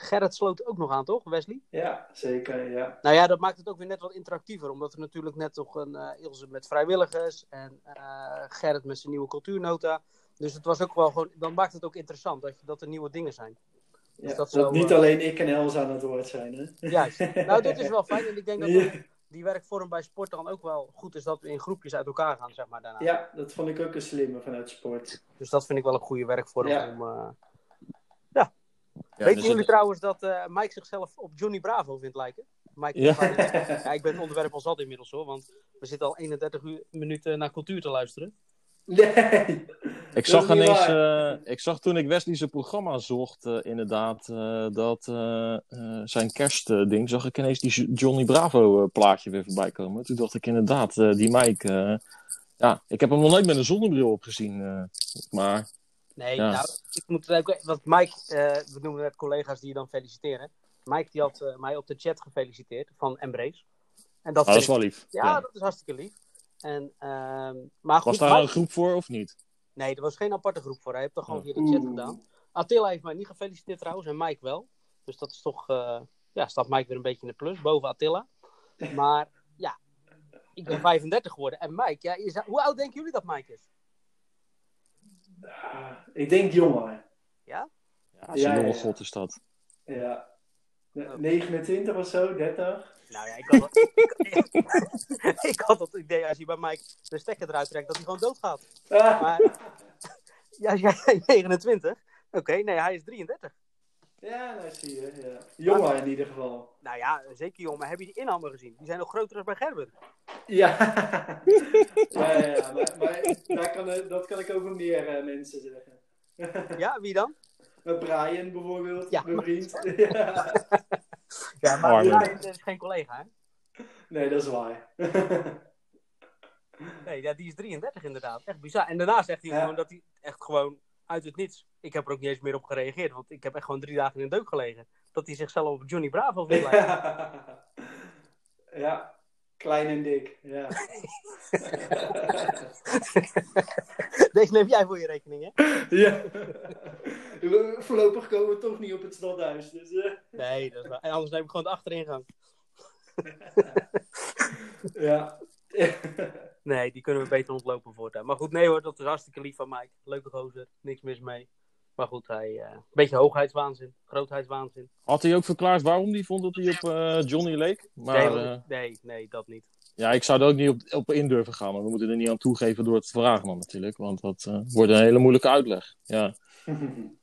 Gerrit sloten ook nog aan, toch, Wesley? Ja, zeker, ja. Nou ja, dat maakt het ook weer net wat interactiever, omdat er natuurlijk net toch een eh, Ilse met vrijwilligers en eh, Gerrit met zijn nieuwe cultuurnota. Dus het was ook wel gewoon, dan maakt het ook interessant dat, je, dat er nieuwe dingen zijn. ja. dat dat zo, niet eh, alleen ik en Elsa aan het woord zijn, hè? Juist. Nou, dat is wel fijn. En ik denk dat Ja. Die werkvorm bij sport dan ook wel goed is dat we in groepjes uit elkaar gaan, zeg maar, daarna. Ja, dat vond ik ook een slimme vanuit sport. Dus dat vind ik wel een goede werkvorm Ja. om... eh, Ja, Weten dus jullie het- trouwens dat eh, Mike zichzelf op Johnny Bravo vindt lijken? Mike Ja. ja, ik ben het onderwerp al zat inmiddels hoor, want we zitten al 31 uur, minuten naar cultuur te luisteren. Nee! Ik Dat zag, ineens, eh, ik zag toen ik Wesley zijn programma zocht, eh, inderdaad, eh, dat zijn kerstding, zag ik ineens die Johnny Bravo plaatje weer voorbij komen. Toen dacht ik inderdaad, die Mike, ja, ik heb hem nog nooit met een zonnebril op gezien. eh, maar Nee, Ja. nou, ik moet het ook, want Mike, we noemen net collega's die je dan feliciteren. Mike die had mij op de chat gefeliciteerd van Embrace. En dat, ah, dat vind is wel lief. ja, Ja. dat is hartstikke lief. En, ehm, maar goed, Was daar Mike- een groep voor of niet? Nee, er was geen aparte groep voor. Hij heeft dat gewoon Oh. via de chat gedaan. Attila heeft mij niet gefeliciteerd trouwens en Mike wel. Dus dat is toch, eh, ja, staat Mike weer een beetje in de plus boven Attila. Maar ja, ik ben 35 geworden. En Mike, ja, is, hoe oud denken jullie dat Mike is? Ah, Ik denk jonger. Ja? Ja, ja, jonge ja. god is dat. Ja. Ne- 29 of zo, 30. Nou ja, ik had, dat, ik, ik had dat idee als je bij Mike de stekker eruit trekt, dat hij gewoon doodgaat. Ah. Maar ja, jij bent 29. Oké, nee, hij is 33. Ja, nou zie je. Ja. Jonger in ieder geval. Nou ja, zeker jongen. Maar heb je die inhammen gezien? Die zijn nog groter dan bij Gerben. Ja, ja, ja, ja, maar, maar daar kan, dat kan ik over meer eh, mensen zeggen. Ja, wie dan? Met Brian bijvoorbeeld, Ja, mijn vriend. Ja. Ja, maar. Brian is geen collega, hè? Nee, dat is waar. Nee, ja, die is 33 inderdaad. Echt bizar. En daarna zegt hij Ja. gewoon dat hij echt gewoon uit het niets. Ik heb er ook niet eens meer op gereageerd, want ik heb echt gewoon drie dagen in de deuk gelegen. Dat hij zichzelf op Johnny Bravo vindt lijken. Ja. Klein en dik. Ja. Deze neem jij voor je rekening, hè? ja. Voorlopig komen we toch niet op het stadhuis. Dus, eh, Nee, dat is waar. En anders neem ik gewoon de achteringang. ja. Nee, die kunnen we beter ontlopen voortaan. Maar goed, nee hoor, dat is hartstikke lief van Mike. Leuke gozer, niks mis mee. Maar goed, hij... eh, een beetje hoogheidswaanzin, grootheidswaanzin. Had hij ook verklaard waarom hij vond dat hij op eh, Johnny leek? Maar nee, eh, nee, nee, dat niet. ja, ik zou er ook niet op, op in durven gaan. Maar we moeten er niet aan toegeven door het te vragen dan natuurlijk. Want dat wordt een hele moeilijke uitleg. Ja.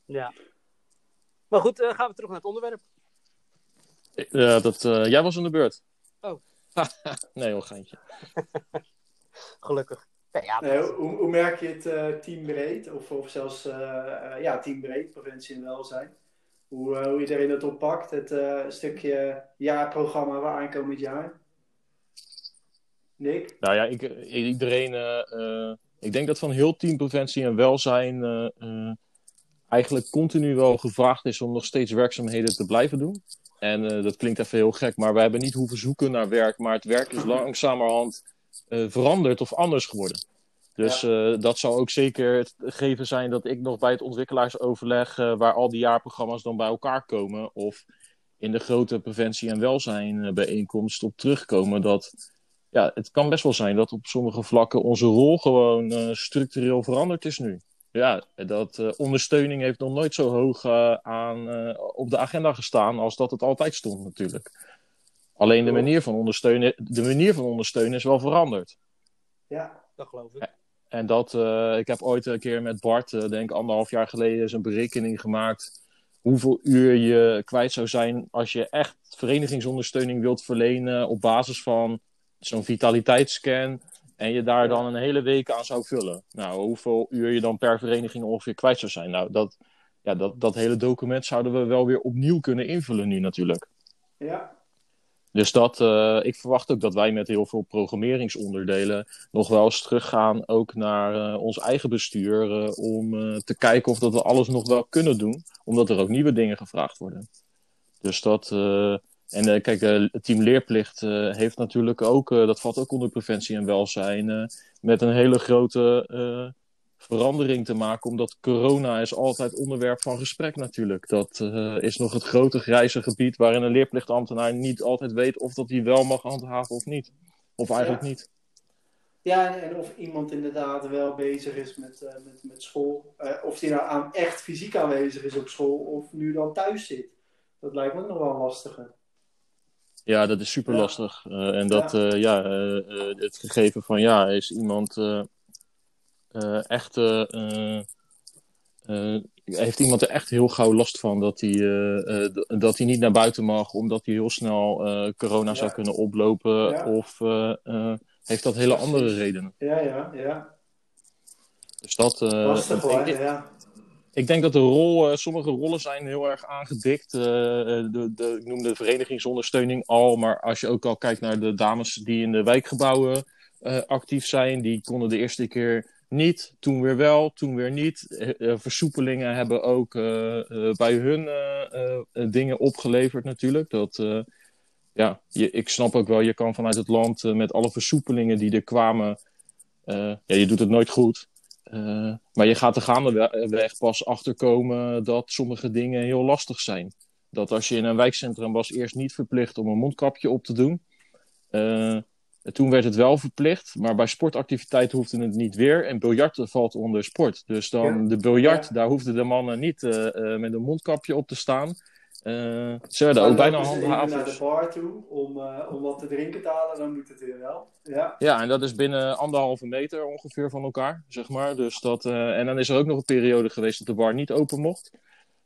Ja. Maar goed, gaan we terug naar het onderwerp. Ja, dat, jij was aan de beurt. Oh. nee, hoor, geintje. Gelukkig. Ja, Nee, hoe, hoe merk je het eh, teambreed? Of, of zelfs eh, eh, ja, teambreed, preventie en welzijn? Hoe, hoe iedereen dat oppakt, het eh, stukje jaarprogramma waar aankomend jaar? Nick? Nou ja, ik, iedereen. eh, eh, ik denk dat van heel teampreventie en welzijn. eh, eh, eigenlijk continu wel gevraagd is om nog steeds werkzaamheden te blijven doen. En eh, dat klinkt even heel gek, maar we hebben niet hoeven zoeken naar werk. Maar het werk is langzamerhand veranderd of anders geworden. Dus eh, dat zou ook zeker het geven zijn dat ik nog bij het ontwikkelaarsoverleg, eh, waar al die jaarprogramma's dan bij elkaar komen, of in de grote preventie- en welzijnbijeenkomst op terugkomen, dat ja, het kan best wel zijn dat op sommige vlakken onze rol gewoon eh, structureel veranderd is nu. Ja, dat eh, ondersteuning heeft nog nooit zo hoog eh, aan, eh, op de agenda gestaan als dat het altijd stond natuurlijk. Alleen de manier van ondersteunen, de manier van ondersteunen is wel veranderd. Ja. dat geloof ik. En dat, eh, ik heb ooit een keer met Bart, eh, denk ik anderhalf jaar geleden, een berekening gemaakt. hoeveel uur je kwijt zou zijn als je echt verenigingsondersteuning wilt verlenen op basis van zo'n vitaliteitsscan en je daar dan een hele week aan zou vullen. Nou, hoeveel uur je dan per vereniging ongeveer kwijt zou zijn. Nou, dat, ja, dat, dat hele document zouden we wel weer opnieuw kunnen invullen nu natuurlijk. Ja, Dus dat, eh, ik verwacht ook dat wij met heel veel programmeringsonderdelen nog wel eens teruggaan ook naar eh, ons eigen bestuur eh, om te kijken of dat we alles nog wel kunnen doen, omdat er ook nieuwe dingen gevraagd worden. Dus dat, en kijk, het team leerplicht heeft natuurlijk ook, dat valt ook onder preventie en welzijn, met een hele grote verandering te maken, omdat corona is altijd onderwerp van gesprek natuurlijk. Dat eh, is nog het grote grijze gebied waarin een leerplichtambtenaar niet altijd weet of dat hij wel mag handhaven of niet. Of eigenlijk Ja. niet. Ja, en, of iemand inderdaad wel bezig is met, eh, met, met school. Eh, of die nou aan, echt fysiek aanwezig is op school of nu dan thuis zit. Dat lijkt me nog wel lastiger. Ja, dat is super lastig. En dat, ja, ja het gegeven van ja, is iemand eh, eh, echt. eh, heeft iemand er echt heel gauw last van dat hij, dat hij niet naar buiten mag, omdat hij heel snel corona zou kunnen oplopen? Ja. Of heeft dat hele andere redenen? Ja, ja, ja. Dus dat. Lastig hoor, ik, ja. ik denk dat de rol, sommige rollen zijn heel erg aangedikt. Eh, de, de, ik noemde de verenigingsondersteuning al, maar als je ook al kijkt naar de dames die in de wijkgebouwen actief zijn, die konden de eerste keer niet, toen weer wel, toen weer niet. Eh, eh, versoepelingen hebben ook eh, bij hun dingen opgeleverd natuurlijk. Dat, ja, je, ik snap ook wel, je kan vanuit het land met alle versoepelingen die er kwamen, ja, je doet het nooit goed. Maar je gaat er gaandeweg pas achterkomen dat sommige dingen heel lastig zijn. Dat als je in een wijkcentrum was eerst niet verplicht om een mondkapje op te doen. Toen werd het wel verplicht, maar bij sportactiviteiten hoefde het niet weer. En biljarten valt onder sport. Dus dan Ja. de biljart, Ja. daar hoefden de mannen niet eh, eh, met een mondkapje op te staan. Eh, ze werden ook bijna ze even naar handhavers. de bar toe om, om wat te drinken te halen, dan moet het weer wel. Ja, Ja, en dat is binnen anderhalve meter ongeveer van elkaar, zeg maar. Dus dat, en dan is er ook nog een periode geweest dat de bar niet open mocht.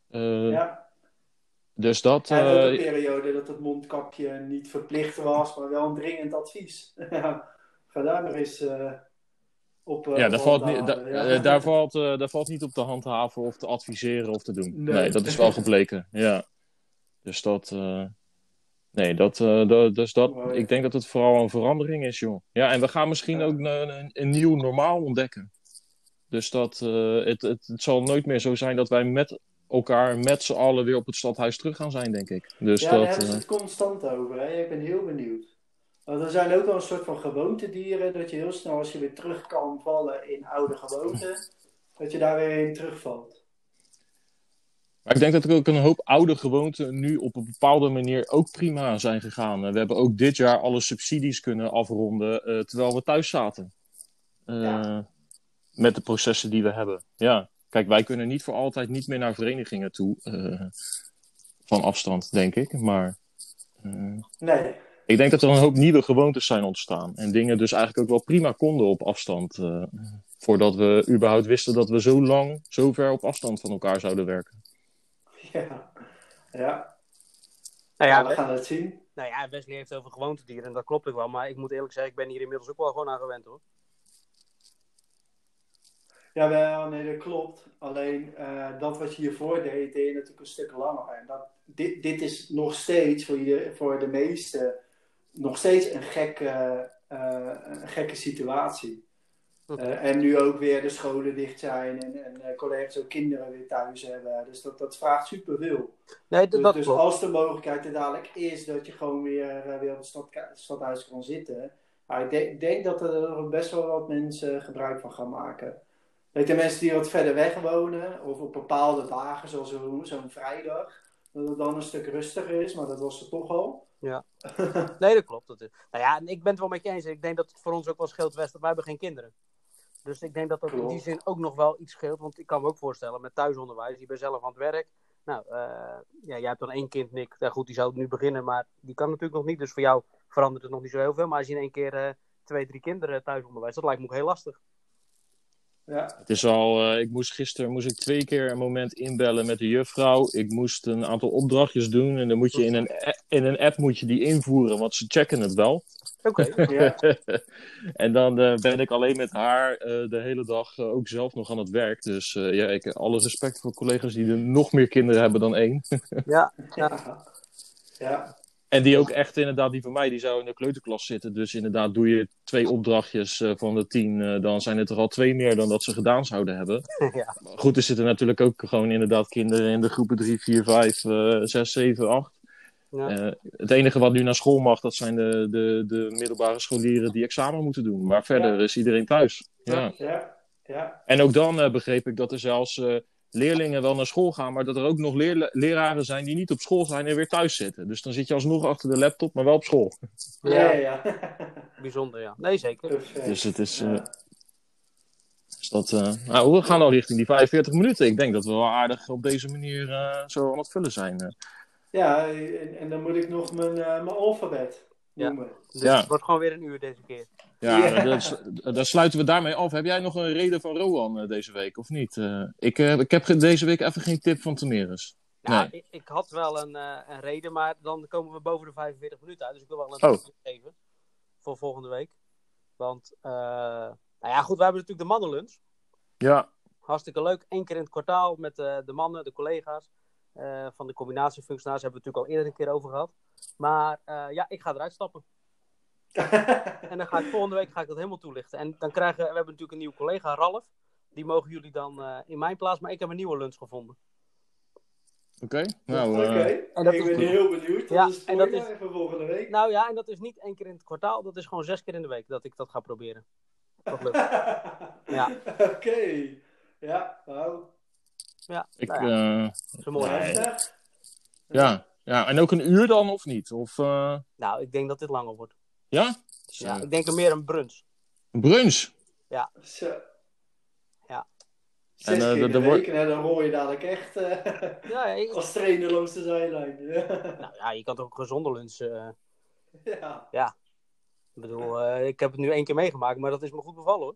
Ja. Dus dat... Ook eh, een periode dat het mondkapje niet verplicht was, maar wel een dringend advies. Ga daar nog eens eh, op. eh, ja, daar valt, niet, handhaven, da- ja. daar, valt, daar valt niet op te handhaven of te adviseren of te doen. Nee, Nee. dat is wel gebleken. Ja. Dus dat... nee, dat, dat, dus dat... Ik denk dat het vooral een verandering is, joh. Ja, en we gaan misschien Ja. ook een, een, een nieuw normaal ontdekken. Dus dat... het, het, het zal nooit meer zo zijn dat wij met elkaar, met z'n allen weer op het stadhuis terug gaan zijn, denk ik. Dus Ja, daar dat... hebben ze eh, het constant over. Hè? Ik ben heel benieuwd. Want er zijn ook wel een soort van gewoontedieren, dat je heel snel als je weer terug kan vallen in oude gewoonten, dat je daar weer in terugvalt. Maar ik denk dat er ook een hoop oude gewoonten nu op een bepaalde manier ook prima zijn gegaan. We hebben ook dit jaar alle subsidies kunnen afronden eh, terwijl we thuis zaten. Eh, Ja. Met de processen die we hebben. Ja, kijk, wij kunnen niet voor altijd niet meer naar verenigingen toe. eh, van afstand, denk ik. Maar eh, Nee, ik denk dat er een hoop nieuwe gewoontes zijn ontstaan. En dingen dus eigenlijk ook wel prima konden op afstand. eh, voordat we überhaupt wisten dat we zo lang, zo ver op afstand van elkaar zouden werken. ja. Ja, Nou ja ja, we gaan het zien. nou ja, Wesley heeft over gewoontedieren en dat klopt ook wel. Maar ik moet eerlijk zeggen, ik ben hier inmiddels ook wel gewoon aan gewend hoor. Jawel, nee, dat klopt. Alleen eh, dat wat je hiervoor deed, deed je natuurlijk een stuk langer. En dat, dit, dit is nog steeds voor, je, voor de meesten nog steeds een gekke, eh, een gekke situatie. Eh, en nu ook weer de scholen dicht zijn en, en collega's ook kinderen weer thuis hebben. Dus dat, dat vraagt superveel. Nee, Dus, dat dus klopt. als de mogelijkheid er dadelijk is dat je gewoon weer, weer op het stad, stadhuis kan zitten. Maar ik denk, denk dat er best wel wat mensen gebruik van gaan maken. Weet je, mensen die wat verder weg wonen, of op bepaalde dagen, zoals zo- zo'n vrijdag, dat het dan een stuk rustiger is, maar dat was het toch al. Nee, dat klopt. Dat is... Nou ja, en ik ben het wel met je eens. Ik denk dat het voor ons ook wel scheelt, West, dat wij hebben geen kinderen. Dus ik denk dat dat in die zin ook nog wel iets scheelt. Want ik kan me ook voorstellen, met thuisonderwijs, je bent zelf aan het werk. Nou, eh, ja, jij hebt dan één kind, Nick. Ja, goed, die zou nu beginnen, maar die kan natuurlijk nog niet. Dus voor jou verandert het nog niet zo heel veel. Maar als je in één keer eh, twee, drie kinderen thuisonderwijs, dat lijkt me ook heel lastig. Ja. Het is al, eh, ik moest gisteren moest ik twee keer een moment inbellen met de juffrouw. Ik moest een aantal opdrachtjes doen en dan moet je in een, in een app moet je die invoeren, want ze checken het wel. Oké. Ja. en dan eh, ben ik alleen met haar eh, de hele dag ook zelf nog aan het werk. Dus ja, ik heb alle respect voor collega's die er nog meer kinderen hebben dan één. Ja, Ja. Ja. En die ook echt inderdaad, die van mij, die zou in de kleuterklas zitten. Dus inderdaad, doe je twee opdrachtjes eh, van de tien, eh, dan zijn het er al twee meer dan dat ze gedaan zouden hebben. ja. Goed, er zitten natuurlijk ook gewoon inderdaad kinderen in de groepen 3, 4, 5, eh 6, 7, 8. ja. Eh, het enige wat nu naar school mag, dat zijn de, de, de middelbare scholieren die examen moeten doen. Maar verder Ja. is iedereen thuis. Ja. Ja. Ja. En ook dan eh, begreep ik dat er zelfs leerlingen wel naar school gaan, maar dat er ook nog leraren zijn die niet op school zijn en weer thuis zitten. Dus dan zit je alsnog achter de laptop, maar wel op school. Ja. Ja. Bijzonder, ja. Nee, zeker. Perfect. Dus het is. Ja. eh, dus dat, eh, nou, we gaan al richting die 45 minuten. Ik denk dat we wel aardig op deze manier eh, zo aan het vullen zijn. eh. Ja, en, en dan moet ik nog mijn, eh, mijn alfabet Ja. noemen. Dus Ja. het wordt gewoon weer een uur deze keer. Ja, Ja. dat- sluiten we daarmee af. Heb jij nog een reden van Rowan eh, deze week, of niet? Eh, ik, eh, ik heb deze week even geen tip van. Nou, Nee. ik, ik had wel een, een reden, maar dan komen we boven de 45 minuten uit. Dus ik wil wel een Oh. tip geven voor volgende week. Want, nou ja, goed, we hebben natuurlijk de mannenlunch. Ja, Hartstikke leuk. Eén keer in het kwartaal met de mannen, de collega's van de combinatiefunctionaris. Hebben we het natuurlijk al eerder een keer over gehad. Maar ja, ik ga eruit stappen. En dan ga ik volgende week ga ik dat helemaal toelichten. En dan krijgen we hebben natuurlijk een nieuwe collega, Ralf. Die mogen jullie dan eh, in mijn plaats. Maar ik heb een nieuwe lunch gevonden. oké. Nou, Oké, eh, En dat ik is ben heel benieuwd. Dat Ja, is en dat spoiler voor volgende week. Nou ja, en dat is niet één keer in het kwartaal. Dat is gewoon zes keer in de week dat ik dat ga proberen. Dat lukt. Ja. Oké. Ja, wauw. Ja, ik, nou ja, eh, dat is een mooie. Nee. Ja, ja, en ook een uur dan, of niet? Of, eh, Nou, ik denk dat dit langer wordt. Ja? Ja, ik denk er meer een brunch. Een brunch. Zo. Ja. Zes En, eh, keer de week, dan rol je dadelijk echt eh, Ja, ik- als trainer langs de zijlijn. nou ja, je kan toch ook een gezonde lunch. eh, ja. ik bedoel, ik heb het nu één keer meegemaakt, maar dat is me goed bevallen hoor.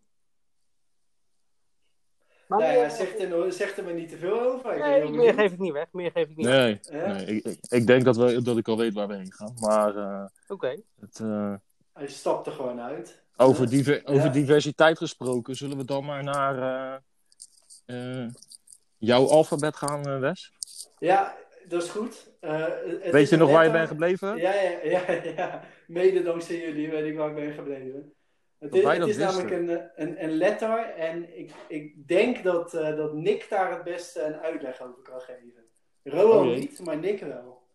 Maar Nou meer, ja, zeg er, nog- zeg er maar niet te veel over. Ik nee, meer geef ik niet weg. Meer geef ik niet weg. Nee, nee ik, ik, ik denk dat, we, dat ik al weet waar we heen gaan. Maar eh, Oké. het, eh, Hij stapt er gewoon uit. over, Ja. diver- Ja. over diversiteit gesproken, zullen we dan maar naar eh, eh, jouw alfabet gaan, Wes? Ja, dat is goed. Eh, het Weet is je nog waar je bent gebleven? Ja, ja, ja, ja. Mede dankzij jullie weet ik waar ik ben gebleven. Het Dat is, het dat is namelijk een, een, een letter en ik, ik denk dat, eh, dat Nick daar het beste een uitleg over kan geven. Rowan Oh niet, maar Nick wel.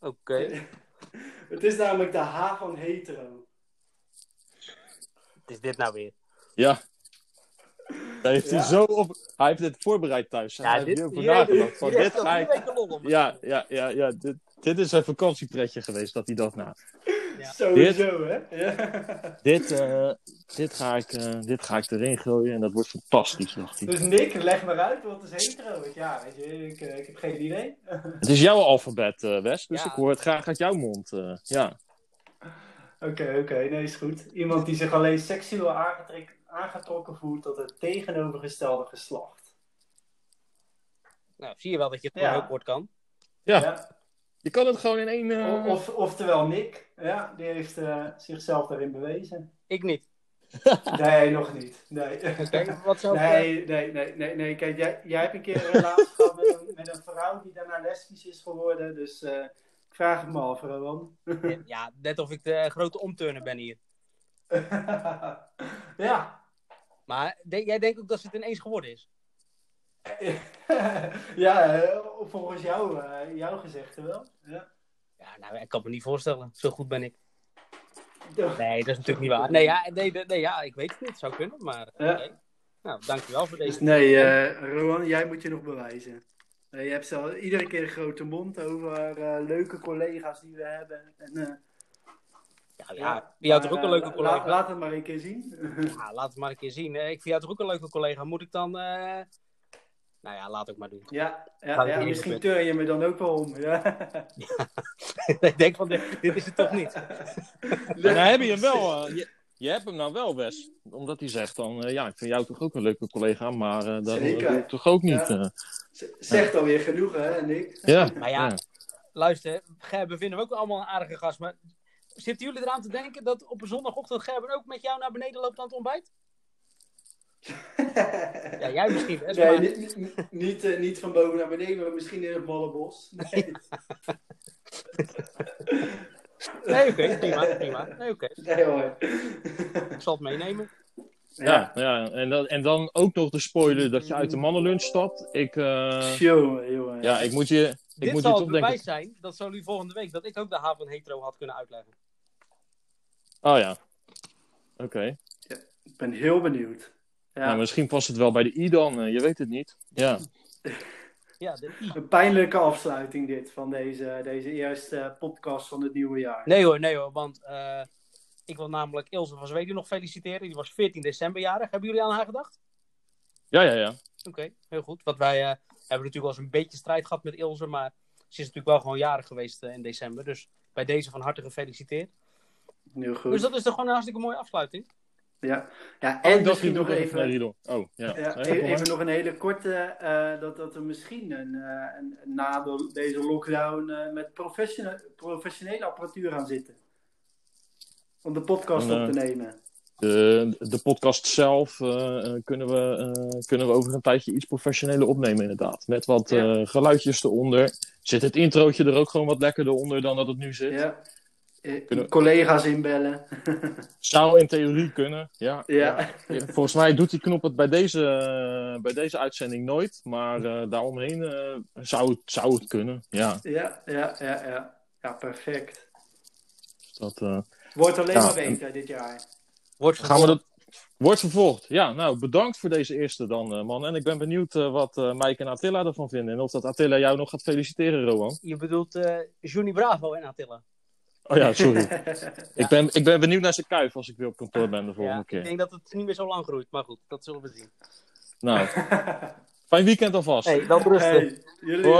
Oké. Het is namelijk de H van hetero. Wat is dit nou weer? Ja. Daar heeft hij Ja. zo op. Hij heeft dit voorbereid thuis. Ja, hij heeft dit- hier- nagedacht. Van, dit hij. Ja, ja, ja, ja dit, dit is een vakantiepretje geweest dat hij dacht, nou, Ja. Sowieso, hè? Ja. dit, eh, dit, ga ik, eh, dit ga ik erin gooien en dat wordt fantastisch, dacht hij. Dus Nick, leg maar uit, wat is hetero? Ik- Ja, weet je, ik, eh, ik heb geen idee. Het is jouw alfabet, eh, Wes, dus Ja. ik hoor het graag uit jouw mond. eh, ja. Oké, oké, nee, is goed. Iemand die zich alleen seksueel aangetrek- aangetrokken voelt tot het tegenovergestelde geslacht. Nou, zie je wel dat je het Ja. gewoon heel kort kan. Ja. Ja. Je kan het gewoon in één. eh, Of, oftewel Nick, ja, die heeft eh, zichzelf daarin bewezen. Ik niet. Nee, nog niet. Nee. Wat zou. Nee, nee, nee, nee, nee. Kijk, jij, jij hebt een keer een relatie gehad met een, met een vrouw die daarna lesbisch is geworden. Dus eh, ik vraag het me af, Rowan. Ja, net of ik de grote omturner ben hier. ja. Maar jij denkt ook dat ze het ineens geworden is? ja, eh, volgens jou, jouw gezegde wel. Ja. Ja, nou, ik kan me niet voorstellen. Zo goed ben ik. Nee, dat is natuurlijk niet waar. Nee, ja, nee, nee, nee, ja ik weet het niet. Zou kunnen, maar... Ja. Nou, dankjewel voor Dus deze... nee, eh Rowan, jij moet je nog bewijzen. Eh, je hebt zelf iedere keer een grote mond over eh, leuke collega's die we hebben. En, eh, Ja, ja, wie had toch ook een leuke collega? la- laat het maar een keer zien. Ja, laat het maar een keer zien. Eh, Ik vind jou toch ook een leuke collega. Moet ik dan... Nou ja, laat ik maar doen. ja, ja, ja misschien turn je me dan ook wel om. Ja. ik denk van, dit, dit is het toch niet? Dan heb je hem wel. eh, je, je hebt hem nou wel, Wes. Omdat hij zegt dan, eh, ja, ik vind jou toch ook een leuke collega, maar eh dat doe toch ook niet. Eh. Zegt alweer genoeg, hè, Nick? ja. Maar ja, luister, Gerben vinden we ook allemaal een aardige gast. Maar zitten jullie eraan te denken dat op een zondagochtend Gerben ook met jou naar beneden loopt aan het ontbijt? Ja, jij misschien. Wes, Nee, maar- niet, eh, niet van boven naar beneden, maar misschien in het Mollebos. Nee. Nee, oké, prima, prima. Nee, oké, Nee hoor. ik zal het meenemen. Ja, ja. En, dan, en dan ook nog de spoiler dat je uit de mannenlunch stapt. Ik, eh, ja, ik moet je, ik Dit moet je zal toch het bewijs denken. zijn dat zo jullie volgende week dat ik ook de H van hetero had kunnen uitleggen. Oh ja. Oké. Ik ben heel benieuwd. Ja. Nou, misschien past het wel bij de I dan, eh, je weet het niet. Ja. Ja, de I. Een pijnlijke afsluiting dit van deze, deze eerste podcast van het nieuwe jaar. Nee hoor, nee hoor, want eh, ik wil namelijk Ilse van Zweden nog feliciteren. Die was 14 december jarig. Hebben jullie aan haar gedacht? Ja, ja, ja. Oké, heel goed. Want wij eh, hebben natuurlijk wel eens een beetje strijd gehad met Ilse, maar ze is natuurlijk wel gewoon jarig geweest in december. Dus bij deze van harte gefeliciteerd. Heel goed. Dus dat is toch gewoon een hartstikke mooie afsluiting. Ja, ja En en misschien nog even. Oh, ja. ja, even, nog een hele korte, eh, dat, dat er misschien een, eh, een, na de- deze lockdown eh, met professionele, professionele apparatuur gaan zitten. Om de podcast op te nemen. De, de podcast zelf kunnen, we, kunnen we over een tijdje iets professioneler opnemen, inderdaad. Met wat Ja. geluidjes eronder. Zit het introotje er ook gewoon wat lekkerder onder dan dat het nu zit? Ja. Eh, Kunnen Collega's inbellen. Zou in theorie kunnen, ja. ja. Ja, Volgens mij doet die knop het bij deze, eh, bij deze uitzending nooit. Maar eh, daaromheen eh, zou, het, zou het kunnen. Ja, Ja, ja, ja, ja. Ja, perfect. dat, eh, Wordt alleen Ja, maar en- beter dit jaar. Wordt gaan we dat... Wordt vervolgd. Ja, nou, bedankt voor deze eerste dan, eh, man. En ik ben benieuwd wat eh Mike en Attila ervan vinden. En of dat Attila jou nog gaat feliciteren, Rowan. Je bedoelt eh Johnny Bravo en Attila. Oh ja, sorry. Ik, ben, ik ben benieuwd naar zijn kuif als ik weer op kantoor ben de volgende Ja, keer. ik denk dat het niet meer zo lang groeit, maar goed, dat zullen we zien. Nou, fijn weekend alvast. Hey, wel rustig. Hey, jullie.